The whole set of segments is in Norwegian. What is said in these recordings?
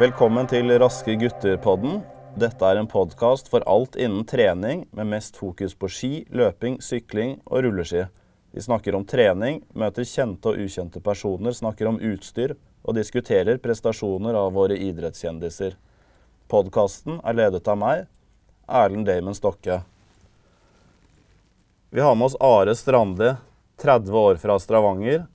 Velkommen til Raske gutter-podden. Dette er en podkast for alt innen trening, med mest fokus på ski, løping, sykling og rulleski. Vi snakker om trening, møter kjente og ukjente personer, snakker om utstyr og diskuterer prestasjoner av våre idrettskjendiser. Podkasten er ledet av meg, Erlend Damon Stokke. Vi har med oss Are Strandli, 30 år fra Stravanger.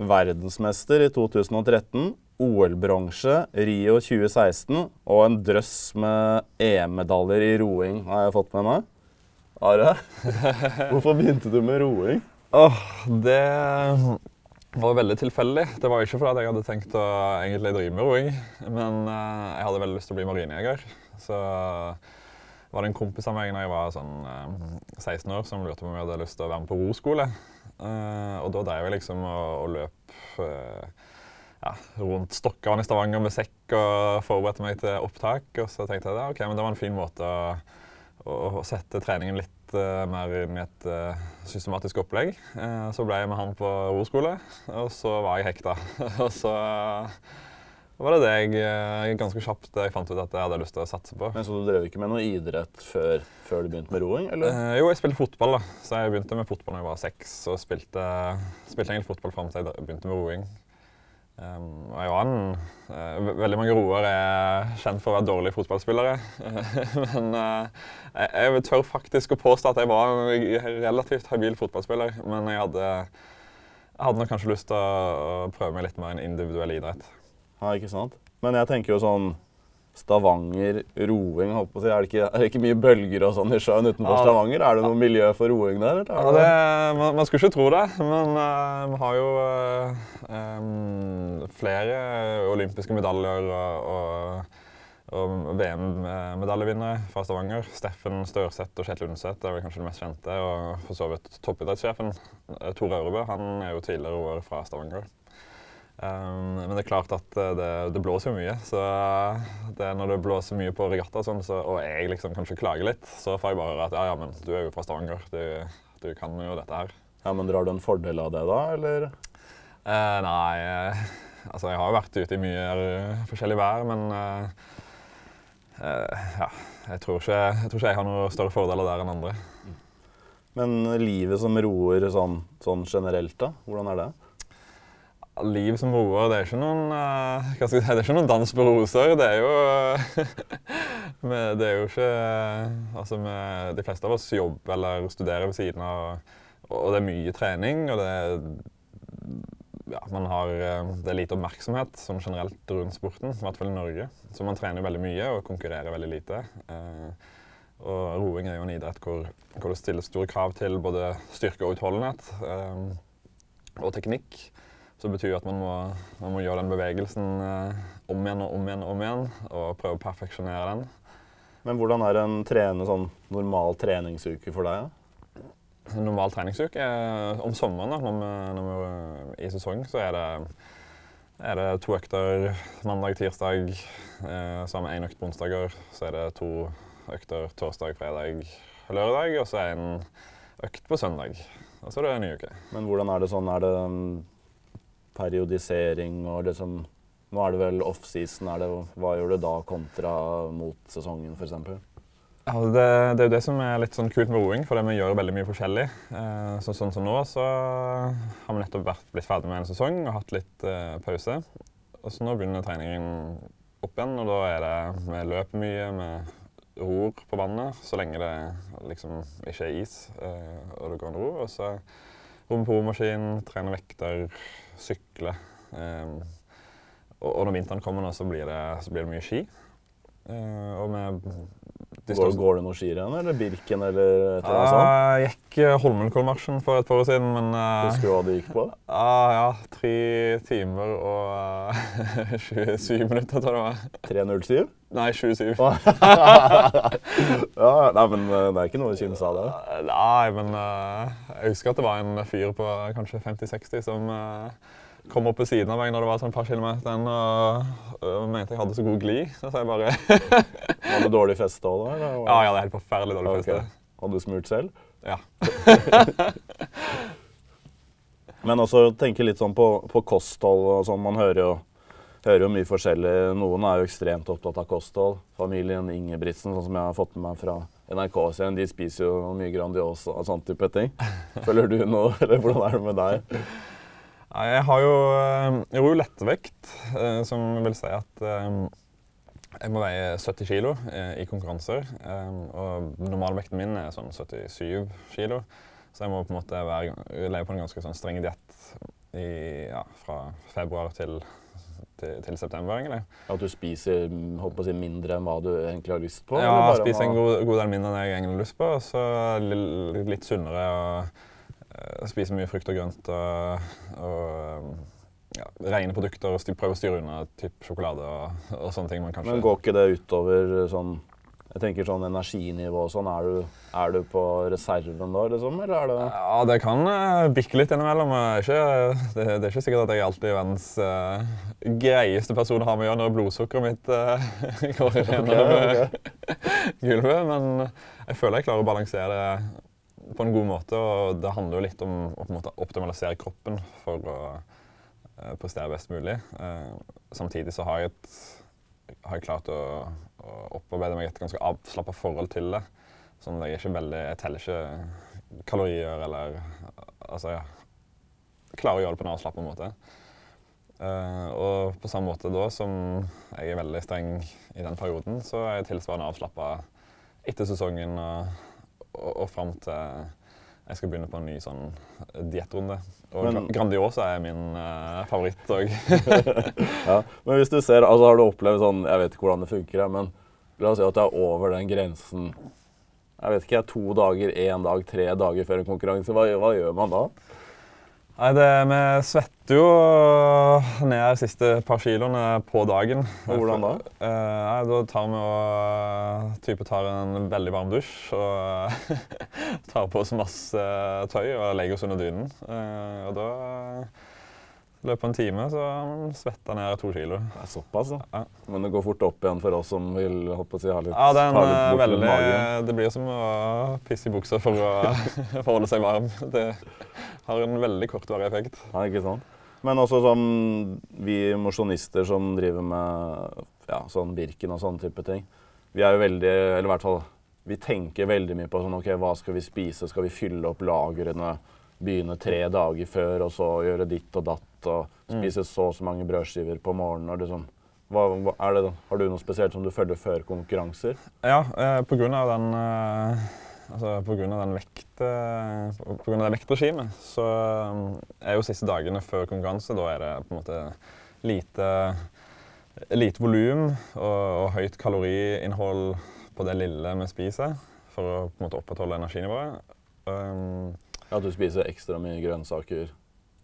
Verdensmester i 2013. OL-bronse Rio 2016 og en drøss med EM-medaljer i roing har jeg fått med meg. Are, hvorfor begynte du med roing? Åh, det var veldig tilfeldig. Det var ikke fordi jeg hadde tenkt å egentlig drive med roing, men eh, jeg hadde veldig lyst til å bli marinejeger. Så var det en kompis av meg da jeg var sånn eh, 16 år, som lurte på om jeg hadde lyst til å være med på roskole. Eh, og da drev jeg liksom og, og løp eh, ja, rundt Stokkan i Stavanger med sekk og forberedte meg til opptak. Og så tenkte jeg at okay, det var en fin måte å, å, å sette treningen litt uh, mer inn i et uh, systematisk opplegg. Uh, så ble jeg med han på roskole, og så var jeg hekta. og så var det det jeg ganske kjapt jeg fant ut at jeg hadde lyst til å satse på. Men Så du drev ikke med noe idrett før, før du begynte med roing? eller? jo, jeg spilte fotball. da. Så jeg begynte med fotball da jeg var seks, og spilte, spilte egentlig fotball fram til jeg begynte med roing. Um, og var uh, veldig mange roer er kjent for å være dårlige fotballspillere. Men uh, jeg, jeg, tør faktisk å påstå at jeg var en relativt habil fotballspiller. Men jeg hadde, jeg hadde nok kanskje lyst til å, prøve meg litt mer en individuell idrett. Ja, ikke sant? Men jeg tenker jo sånn Stavanger, roing er det, ikke, er det ikke mye bølger og sånn i sjøen utenfor ja. Stavanger? Er det noe miljø for roing der? Ja, det, man, man, skulle ikke tro det, men uh, vi har jo uh, um, flere olympiske medaljer og, og, og VM-medaljevinnere fra Stavanger. Steffen Størseth og Kjetil Undset er vel kanskje det mest kjente. Og for så vidt toppidrettssjefen Tore Aurebø han er jo tidligere roer fra Stavanger. Um, men det er klart at eh, det, det, blåser jo mye. Så det, når det blåser mye på regatta, sånn, så, og jeg liksom kanskje klager litt, så får jeg bare at ja, ja, men du er jo fra Stavanger. Du, du kan jo dette her. Ja, Men drar du en fordel av det, da, eller? Uh, nei, uh, altså jeg har jo vært ute i mye forskjellig vær, men uh, ja, jeg tror, ikke, jeg tror, ikke, jeg har noen større fordeler der enn andre. Men livet som roer sånn, sånn generelt, da? Hvordan er det? Liv som roer, det er ikke noen, uh, si, det er ikke noen dans på roser. Det er jo Det er jo ikke Altså, med, de fleste av oss jobber eller studerer ved siden av, og det er mye trening, og det er ja, har, eh, det er lite oppmerksomhet sånn generelt rundt sporten, i hvert fall i Norge. Så man trener veldig mye og konkurrerer veldig lite. Uh, og roing er jo en idrett hvor, hvor det stilles store krav til både styrke og utholdenhet Uh, og teknikk. Så det betyr at man må, man må gjøre den bevegelsen eh, om igjen og om igjen og om igjen, og prøve å perfeksjonere den. Men hvordan er en trene, sånn normal treningsuke for deg? Ja? En normal treningsuke er om sommeren, da, når vi, når vi er i sesong, så er det, er det to økter mandag, tirsdag. Eh, så har vi én økt på onsdager. Så er det to økter torsdag, fredag, lørdag. Og så er det en økt på søndag. Og så er det en ny uke. Men hvordan er det sånn? Er det periodisering og liksom Nå er det vel offseason. Hva gjør du da kontra mot sesongen, f.eks.? Ja, det, det, er jo det som er litt sånn kult med roing, for vi gjør veldig mye forskjellig. Eh, så, sånn som nå så har vi nettopp vært, blitt ferdig med en sesong og hatt litt eh, pause. Og så nå begynner treningen opp igjen, og da er det Vi løper mye, vi ror på vannet så lenge det liksom ikke er is eh, og det går an ro. Og så rom på romaskin, trener vekter, sykle. Um, og, og, når vinteren kommer, nå, så blir det, så blir det mye ski. Uh, og med går, går, det noe skirenn, eller Birken, eller et eller annet sånt? Jeg gikk eh, Holmenkollmarsjen for et par år siden, men uh, Husker du hva det gikk på? Uh, ja, tre timer og uh, 27 minutter, tror jeg det var. 3.07? Nei, 27. ja, nei, men det er ikke noe å kimse av det? Nei, men jeg husker at det var en fyr på kanskje 50-60 som kom opp på siden av meg når det var sånn et par kilometer igjen og, og mente jeg hadde så god glid. Så jeg bare Var det dårlig feste òg, da? Eller? Ja, jeg det er helt forferdelig dårlig okay. feste. Hadde du smurt selv? Ja. Men også tenke litt sånn på, på kosthold og sånn. Man hører jo hører jo mye forskjellig. Noen er jo ekstremt opptatt av kosthold. Familien Ingebrigtsen, sånn som jeg har fått med meg fra NRK-serien, de spiser jo mye Grandiosa og sånn type ting. Følger du noe, eller hvordan er det med deg? Ja, Jeg har jo eh, jeg ror jo lettvekt, eh, som vil si at eh, jeg må veie 70 kg i konkurranser. Og normalvekten min er sånn 77 kg. Så jeg må på en måte være, leve på en ganske sånn streng diett ja, fra februar til, til, til, september. egentlig. At du spiser si, mindre enn hva du egentlig har lyst på? Ja, jeg spiser en god, god, del mindre enn jeg egentlig har lyst på. Og så litt sunnere. og Spiser mye frukt og grønt og, og ja, rene produkter og prøve å styre unna typ sjokolade og, og, sånne ting. Man kanskje... Men går ikke det utover sånn jeg tenker sånn energinivå og sånn, er du, er du, på reserven da, liksom? Eller er det Ja, det kan uh, bikke litt innimellom. Ikke, det, det, er ikke sikkert at jeg alltid er verdens uh, greieste person å ha med å gjøre når blodsukkeret mitt uh, går gjennom okay, okay. gulvet. Men jeg føler jeg klarer å balansere det på en god måte. Og det handler jo litt om å på en måte optimalisere kroppen for å uh, prestere best mulig. samtidig så har jeg, et, har jeg klart å å, opparbeide meg et ganske avslappa forhold til det. Sånn at jeg ikke veldig Jeg teller ikke kalorier eller Altså, jeg klarer å gjøre det på en avslappa måte. Uh, og på samme måte da som jeg er veldig streng i den perioden, så er jeg tilsvarende avslappa etter sesongen og, og, og fram til jeg skal begynne på en ny sånn diettrunde. Og men, Grandiosa er min uh, favoritt òg. ja, men hvis du ser, altså har du opplevd sånn Jeg vet ikke hvordan det funker, men la oss si at det er over den grensen Jeg vet ikke, to dager, én dag, tre dager før en konkurranse. Hva, hva gjør man da? Nei, det, Vi svetter jo ned de siste par kiloene på dagen. Og hvordan da? Eh, nei, da tar vi og type tar en veldig varm dusj og tar på oss masse tøy og legger oss under dynen. Eh, og da løpet av en time så svetta ned to kilo. Det er såpass, da. Ja. Men det går fort opp igjen for oss som vil håpe si, ha litt Ja, den, litt eh, veldig, Det blir som å pisse i buksa for å forholde seg varm. Det har en veldig kortvarig effekt. Ja, ikke sant? Men også som vi mosjonister som driver med ja, sånn Birken og sånne type ting. Vi er jo veldig Eller i hvert fall vi tenker veldig mye på sånn, ok, hva skal vi spise. Skal vi fylle opp lagrene? Begynne tre dager før og så gjøre ditt og datt? og mm. spise så og så mange brødskiver på morgenen. og liksom, hva, det, har du noe spesielt som du følger før konkurranser? Ja, eh, av den eh, altså på grunn av den vekt, eh, på grunn av det vektregimet, så eh, er jo siste dagene før konkurranse da er det på en måte lite, lite volum og, og, høyt kaloriinnhold på det lille vi spiser, for å på en måte opprettholde energinivået. Um, At du spiser ekstra mye grønnsaker?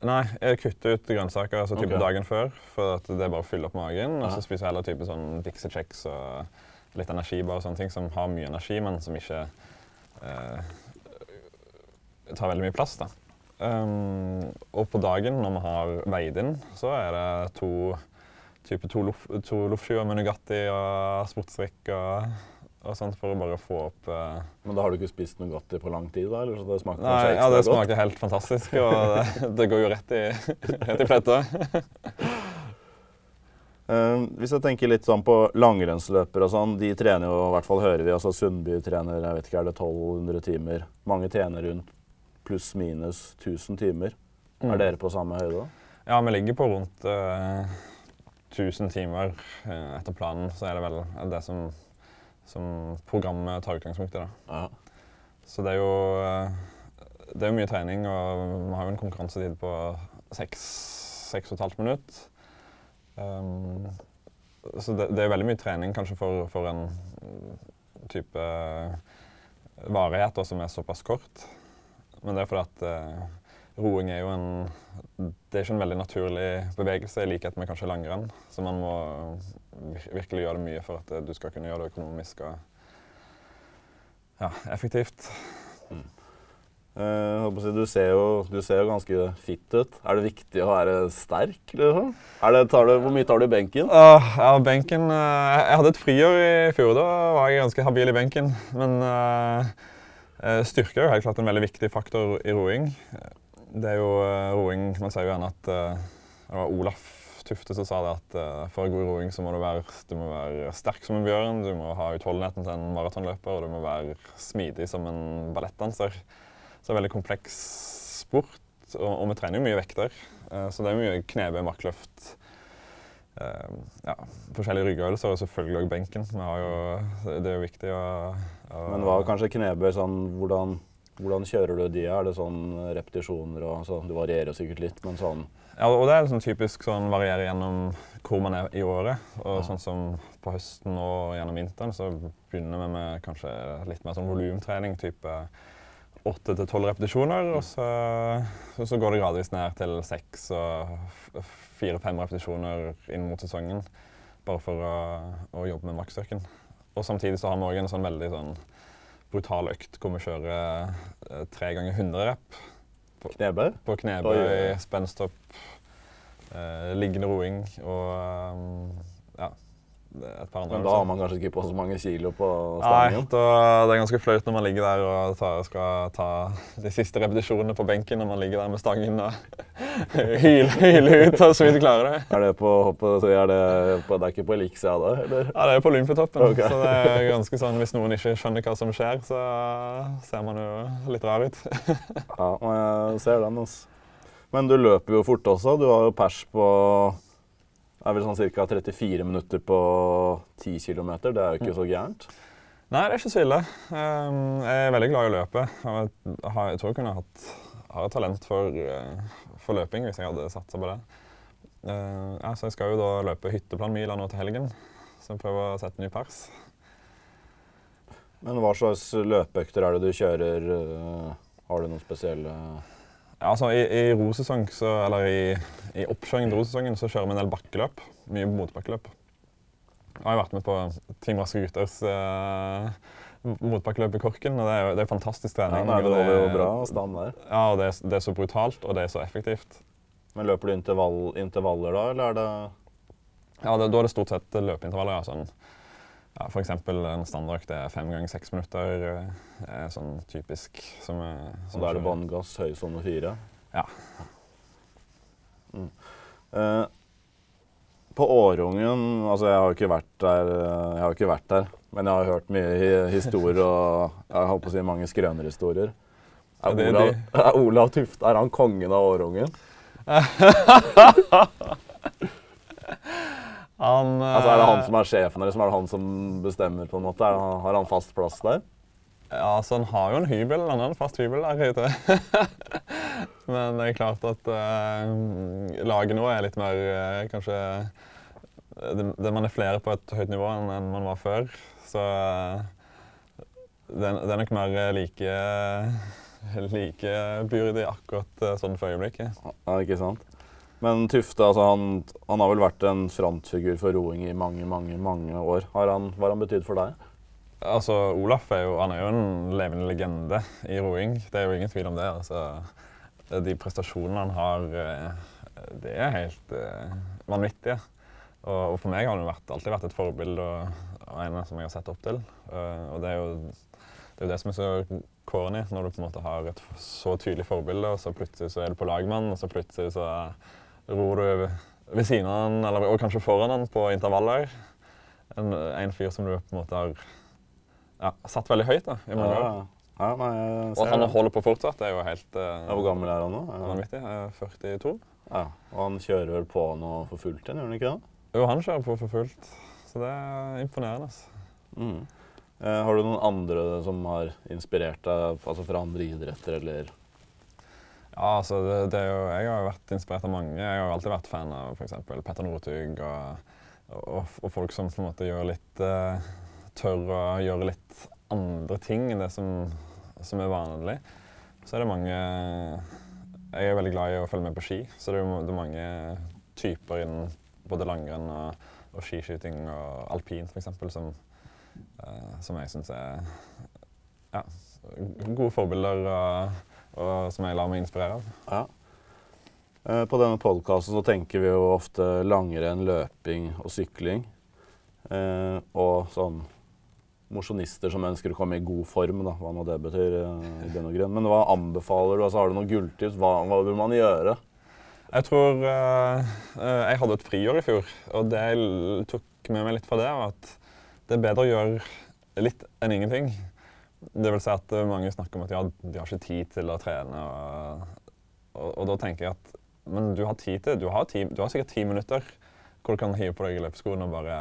Nei, jeg kutter ut grønnsaker altså type okay. dagen før. For det er bare å fylle opp magen. Og så spiser jeg heller type sånn Dixie Checks og litt energibar og sånne ting som har mye energi, men som ikke eh, tar veldig mye plass. da. Um, og på dagen, når vi har veid inn, så er det to type to, loffskiver med Nugatti og sportsdrikk og sånt for å bare få opp uh... Men da har du ikke spist Nugatti på lang tid? da? Eller så det smaker Nei, ja, det smaker helt fantastisk, og det, det, går jo rett i, rett i fletta. uh, hvis jeg tenker litt sånn på langrennsløpere og sånn, de trener jo, i hvert fall hører vi, altså Sundby trener jeg vet ikke, er det 1200 timer. Mange trener rundt pluss-minus 1000 timer. Mm. Er dere på samme høyde? Ja, vi ligger på rundt uh, eh, 1000 timer etter planen. Så er det vel det som som programmet tar utgangspunkt i. Da. Ja. Så det er jo eh, det er mye trening, og vi har jo en konkurransetid på seks, seks og et halvt minutt. Um, så det, det, er veldig mye trening kanskje for, for en type varighet som er såpass kort. Men det er fordi at uh, roing er jo en Det er ikke en veldig naturlig bevegelse, i likhet med kanskje langrenn. Så man må virkelig gjøre det mye for at du skal kunne gjøre det økonomisk og ja, effektivt. Mm. Uh, du, ser jo, du, ser jo, ganske fit ut. Er det viktig å være sterk? Liksom? Det, du, hvor mye tar du i benken? Uh, ja, benken uh, Jeg hadde et friår i fjor. Da var jeg ganske habil i benken. Men styrke er jo helt klart en veldig viktig faktor i roing. Det er jo roing Man sier jo gjerne at det var Olaf Tufte som sa det at uh, for god roing så må du være, du må være sterk som en bjørn, du må ha utholdenheten til en maratonløper, og du må være smidig som en ballettdanser. Så det er en veldig kompleks sport, og, og vi trener jo mye vekter. Uh, så det er mye knebøy, markløft. Uh, ja, forskjellige ryggøvelser og selvfølgelig òg benken. Jo, det er jo viktig å, å Men hva kanskje knebøy sånn hvordan hvordan kjører du de? Er det sånn repetisjoner og så, Det varierer sikkert litt, men sånn Ja, og det er sånn typisk sånn varierer gjennom hvor man er i året. Og ja. sånn som på høsten og gjennom vinteren så begynner vi med kanskje litt mer sånn volumtrening, type åtte til tolv repetisjoner. Og så, så, går det gradvis ned til seks og fire-fem repetisjoner inn mot sesongen. Bare for å, å jobbe med maksstyrken. Og samtidig så har vi òg en sånn veldig sånn brutal økt hvor vi kjører eh, tre ganger 100 rep. På knebøy? På knebøy, spenstopp, eh, liggende roing og um, et par andre. Men da har man kanskje ikke på så mange kilo på stangen? Nei, da, det er ganske flaut når man ligger der og tar, skal ta de siste repetisjonene på benken når man ligger der med stangen og hyler, hyler ut og så vidt klarer det. Er det på, hoppet er det, på, det er ikke på Elixia da? Eller? Ja, det er på Olympiatoppen. Okay. Så det er ganske sånn, hvis noen ikke skjønner hva som skjer, så ser man jo litt rar ut. ja, jeg ser den, altså. Men du løper jo fort også. Du har jo pers på er vel sånn ca. 34 minutter på 10 km. Det er jo ikke så gærent. Nei, det er ikke så ille. Ehm, jeg er veldig glad i å løpe. Jeg tror jeg kunne hatt har et talent for, eh, for, løping hvis jeg hadde satsa på det. Uh, ja, så jeg skal jo da løpe hytteplanmila nå til helgen, så jeg prøver å sette ny pers. Men hva slags løpeøkter er det du kjører? Uh, har du noen spesielle altså I, i rosesong, så, eller i, i oppkjøringen til rosesongen så kjører vi en del bakkeløp. Mye motbakkeløp. Jeg har vært med på Team Raske gutters uh, motbakkeløp i Korken. og Det er, det er fantastisk trening. Ja, det det, jo bra stand der. Ja, og det er, det er, så brutalt, og det er så effektivt. Men Løper du intervall, intervaller da, eller er det Ja, da er det stort sett løpeintervaller. ja, sånn ja, F.eks. en standardøkt er fem ganger seks minutter. Eh, er sånn typisk. Som, som da er det bånn gass, høy sone fire? Ja. Mm. Eh, på Årungen Altså, jeg har ikke vært der, jeg har ikke vært der men jeg har hørt mye historier og jeg holdt på å si mange skrønerhistorier. Er, Olav, er Olav Tufte er han kongen av Årungen? Han, altså, er det han som er sjefen, deres? er det han som bestemmer? på en måte? Han, har han fast plass der? Ja, altså Han har jo en hybel. Han har en fast hybel der ute. Men det er klart at uh, laget nå er litt mer uh, Kanskje det, det, Man er flere på et høyt nivå enn, enn man var før. Så uh, det, det, er nok mer like, like byrdig akkurat sånn for øyeblikket. Ja, ikke sant? Men Tufte altså han, han, har vel vært en frontfigur for roing i mange mange, mange år. Har han, hva har han betydd for deg? Altså, Olaf er jo, er jo en levende legende i roing. Det er jo ingen tvil om det. Altså, de prestasjonene han har, eh, det er helt uh, vanvittige. Og, og, for meg har han vært, alltid vært et forbilde og, og en som jeg har sett opp til. Uh, og det er, jo, det er jo det som er så corny, når du på en måte har et så tydelig forbilde, og så plutselig så er du på lagmann, og så plutselig så ror du ved siden av han, eller og kanskje foran han på intervaller. En, en, fyr som du på en måte har ja, satt veldig høyt da, i mange år. Ja, nei, og at han holder på fortsatt, er jo helt uh, ja, Hvor gammel er han nå? Vanvittig. 42. Ja, Og han kjører vel på nå for fullt igjen, gjør han ikke det? Jo, han kjører på for fullt. Så det er imponerende. Mm. Eh, har du noen andre som har inspirert deg altså fra andre idretter, eller ja, altså det, det jo, Jeg har jo vært inspirert av mange. Jeg har alltid vært fan av f.eks. Petter Northug og, og, og, folk som på en måte gjør litt uh, Tør å gjøre litt andre ting enn det som, som, er vanlig. Så er det mange Jeg er veldig glad i å følge med på ski, så det er, det er mange typer innen både langrenn og, og skiskyting og alpint f.eks. Som, uh, som jeg syns er ja, gode forbilder. og og som jeg lar meg inspirere av. Ja. Eh, på denne podkasten så tenker vi jo ofte langrenn, løping og sykling. Eh, og sånn mosjonister som ønsker å komme i god form, da, hva nå det betyr. Eh, i den og grunn. Men hva anbefaler du? Altså, har du noen gulltips? Hva, hva vil man gjøre? Jeg tror eh, Jeg hadde et friår i fjor, og det jeg tok med meg litt fra det, var at det er bedre å gjøre litt enn ingenting. Det vil si at mange snakker om at ja, de har ikke tid til å trene. Og, og, og da tenker jeg at men du har tid til Du har, ti, du har sikkert ti minutter hvor du kan hive på deg løpeskoene og bare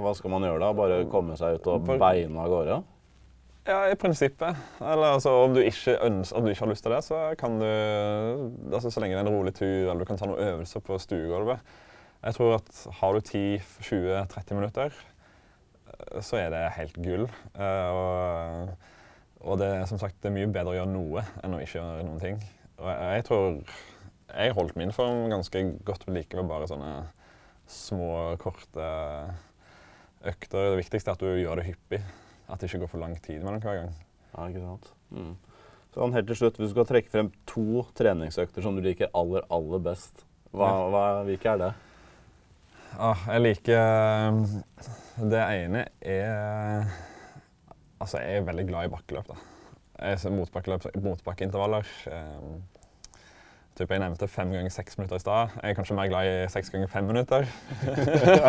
Hva skal man gjøre da? Bare komme seg ut og beine av gårde? Ja, i prinsippet. Eller altså, om, du ikke ønsker, om du ikke har lyst til det, så kan du altså, Så lenge det er en rolig tur, eller du kan ta noen øvelser på stuegulvet. Jeg tror at har du 10-20-30 minutter, så er det helt gull. Uh, og, og, det er som sagt det er mye bedre å gjøre noe enn å ikke gjøre noen ting. Og jeg, tror jeg holdt min form ganske godt ved like med bare sånne små, korte økter. Det viktigste er at du gjør det hyppig. At det ikke går for lang tid mellom hver gang. Ja, ikke sant. Mm. Sånn helt til slutt, Hvis du skal trekke frem to treningsøkter som du liker aller, aller best, hva, hva, hvilke er det? Ah, jeg liker Det ene er Altså, jeg er veldig glad i bakkeløp. da. Jeg motbakkeløp, motbakkeintervaller. Um, Typ jeg nevnte fem ganger seks minutter i stad. Jeg er kanskje mer glad i seks ganger fem minutter.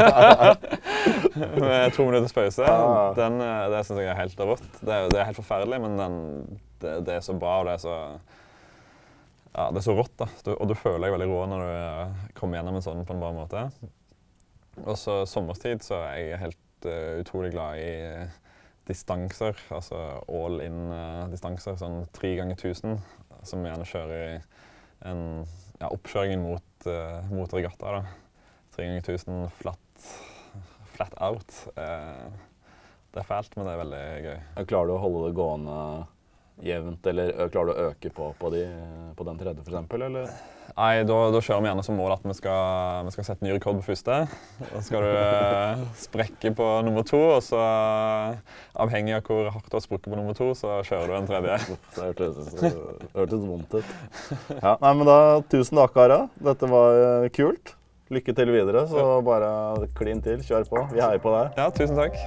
Med to minutters pause. Den, eh, det syns jeg er helt rått. Det det er helt forferdelig, men den, det, det, er så bra, og det er så ja, det er så rått. da. Du, og du føler deg veldig rå når du eh, kommer gjennom en sånn på en bra måte. Og så sommerstid så er jeg helt uh, utrolig glad i distanser. Altså all in-distanser. Uh, sånn tre ganger 1000, som gjerne kjører i en ja, oppkjøringen mot, uh, mot regatta. da. Tre ganger 1000 flat, flat out. Uh, det er fælt, men det er veldig gøy. Klarer du å holde det gående jevnt, eller klarer du å øke på, på, de, på den tredje, f.eks.? Eller? Nei, da, da, kjører vi gjerne som mål at vi skal, vi skal sette ny rekord på første. Da skal du eh, sprekke på nummer to, og så avhengig av hvor hardt du har sprukket på nummer to, så kjører du en tredje. Det hørtes vondt ut. Ja, nei, men da, Tusen takk, Ara. Dette var eh, kult. Lykke til videre. Så bare klin til. Kjør på. Vi heier på deg. Ja, tusen takk.